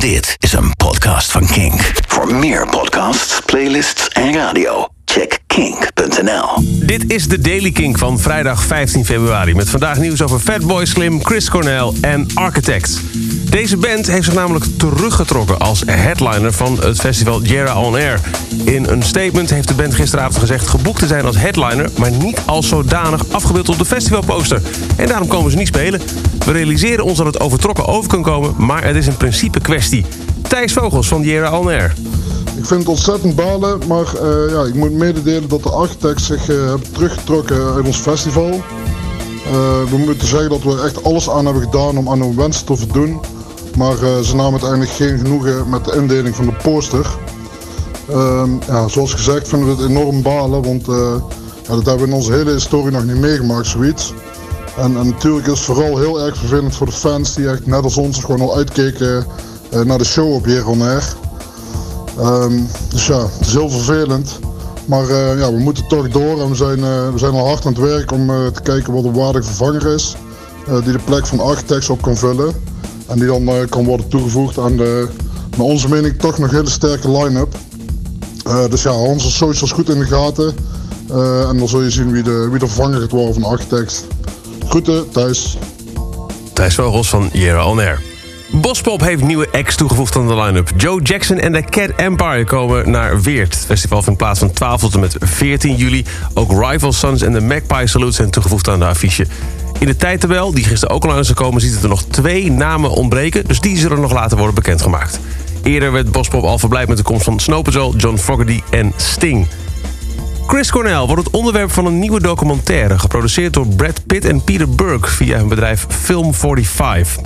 Dit is een podcast van Kink. Voor meer podcasts, playlists en radio, check kink.nl. Dit is de Daily Kink van vrijdag 15 februari. Met vandaag nieuws over Fatboy Slim, Chris Cornell en Architects. Deze band heeft zich namelijk teruggetrokken als headliner van het festival Jera On Air. In een statement heeft de band gisteravond gezegd geboekt te zijn als headliner... maar niet als zodanig afgebeeld op de festivalposter. En daarom komen ze niet spelen. We realiseren ons dat het overtrokken over kan komen... maar het is een principe kwestie. Thijs Vogels van Jera On Air. Ik vind het ontzettend balen, maar eh, ja, ik moet mededelen dat de architects zich uh, hebben teruggetrokken uit ons festival. Uh, we moeten zeggen dat we echt alles aan hebben gedaan om aan hun wensen te voldoen. Maar ze namen uiteindelijk geen genoegen met de indeling van de poster. Ehm, ja, zoals gezegd vinden we het enorm balen, want ja, dat hebben we in onze hele historie nog niet meegemaakt, zoiets. En, natuurlijk is het vooral heel erg vervelend voor de fans die echt net als ons gewoon al uitkeken naar de show op Jeronair. Um, dus ja, het is heel vervelend. Maar ja, we moeten toch door en we zijn, we zijn al hard aan het werk om te kijken wat een waardig vervanger is. die de plek van architects op kan vullen. En die dan kan worden toegevoegd aan de, naar onze mening, toch nog hele sterke line-up. dus ja, onze socials goed in de gaten. en dan zul je zien wie de, wie de vervanger gaat worden van architects. Groeten, Thijs. Thijs Vogels van Jera On Air. Bospop heeft nieuwe acts toegevoegd aan de line-up. Joe Jackson en de Cat Empire komen naar Weert. Het festival vindt plaats van 12 tot en met 14 juli. Ook Rival Sons en de Magpie Salute zijn toegevoegd aan de affiche. In de tijdtabel, die gisteren ook al aan is gekomen... ziet het er nog twee namen ontbreken, dus die zullen nog later worden bekendgemaakt. Eerder werd Bospop al verblijd met de komst van Snow Patrol, John Fogerty en Sting. Chris Cornell wordt het onderwerp van een nieuwe documentaire... geproduceerd door Brad Pitt en Peter Burke via hun bedrijf Film 45.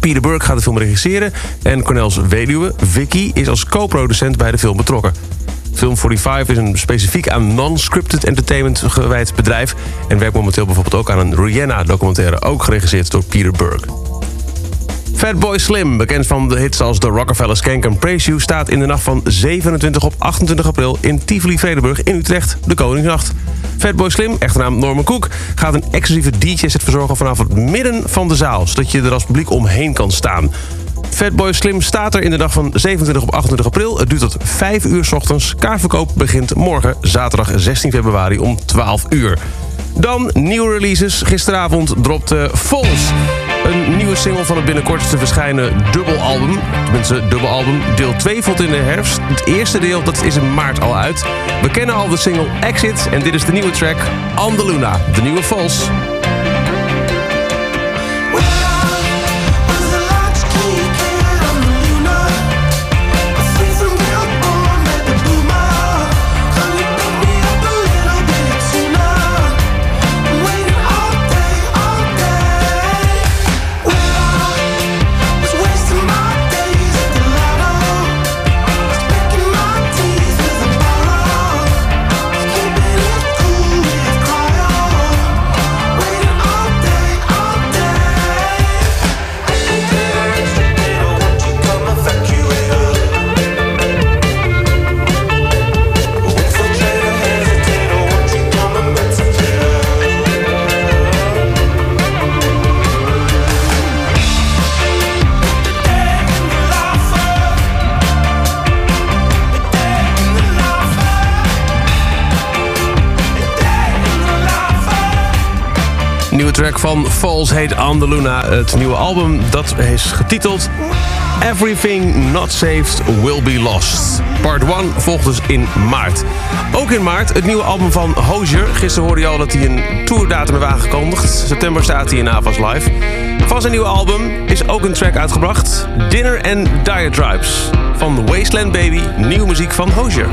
Peter Burke gaat de film regisseren... en Cornels weduwe, Vicky, is als co-producent bij de film betrokken. Film 45 is een specifiek aan non-scripted entertainment gewijd bedrijf... en werkt momenteel bijvoorbeeld ook aan een Rihanna-documentaire... ook geregisseerd door Peter Burke. Fatboy Slim, bekend van de hits als The Rockefeller Skank en Praise You... staat in de nacht van 27 op 28 april in Tivoli-Vredenburg in Utrecht, de Koningsnacht. Fatboy Slim, naam Norman Cook, gaat een exclusieve DJ-set verzorgen vanaf het midden van de zaal... zodat je er als publiek omheen kan staan. Fatboy Slim staat er in de dag van 27 op 28 april. Het duurt tot 5 uur s ochtends. Kaarverkoop begint morgen, zaterdag 16 februari om 12 uur. Dan nieuwe releases. Gisteravond dropte Falls. Een nieuwe single van het binnenkort te verschijnen dubbelalbum. Tenminste, dubbelalbum. Deel 2 valt in de herfst. Het eerste deel dat is in maart al uit. We kennen al de single Exit. En dit is de nieuwe track On The Luna. De nieuwe Falls. Nieuwe track van Falls heet On The Luna. Het nieuwe album dat is getiteld Everything Not Saved Will Be Lost. Part 1 volgt dus in maart. Ook in maart het nieuwe album van Hozier. Gisteren hoorde je al dat hij een tourdatum heeft aangekondigd. September staat hij in Avas Live. Van zijn nieuwe album is ook een track uitgebracht. Dinner and Diatribes. Van Wasteland Baby, nieuwe muziek van Hozier.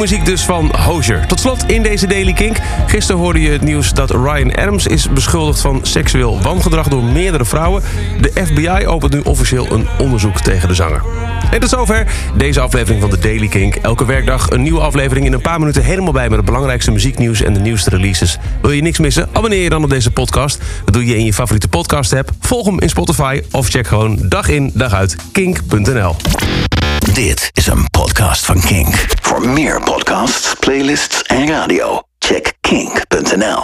Muziek dus van Hozier. Tot slot in deze Daily Kink. Gisteren hoorde je het nieuws dat Ryan Adams is beschuldigd van seksueel wangedrag door meerdere vrouwen. De FBI opent nu officieel een onderzoek tegen de zanger. En tot zover deze aflevering van de Daily Kink. Elke werkdag een nieuwe aflevering in een paar minuten helemaal bij met het belangrijkste muzieknieuws en de nieuwste releases. Wil je niks missen? Abonneer je dan op deze podcast. Dat doe je in je favoriete podcast app. Volg hem in Spotify of check gewoon dag in dag uit kink.nl. Dit is een podcast. Voor meer podcasts, playlists en radio, check kink.nl.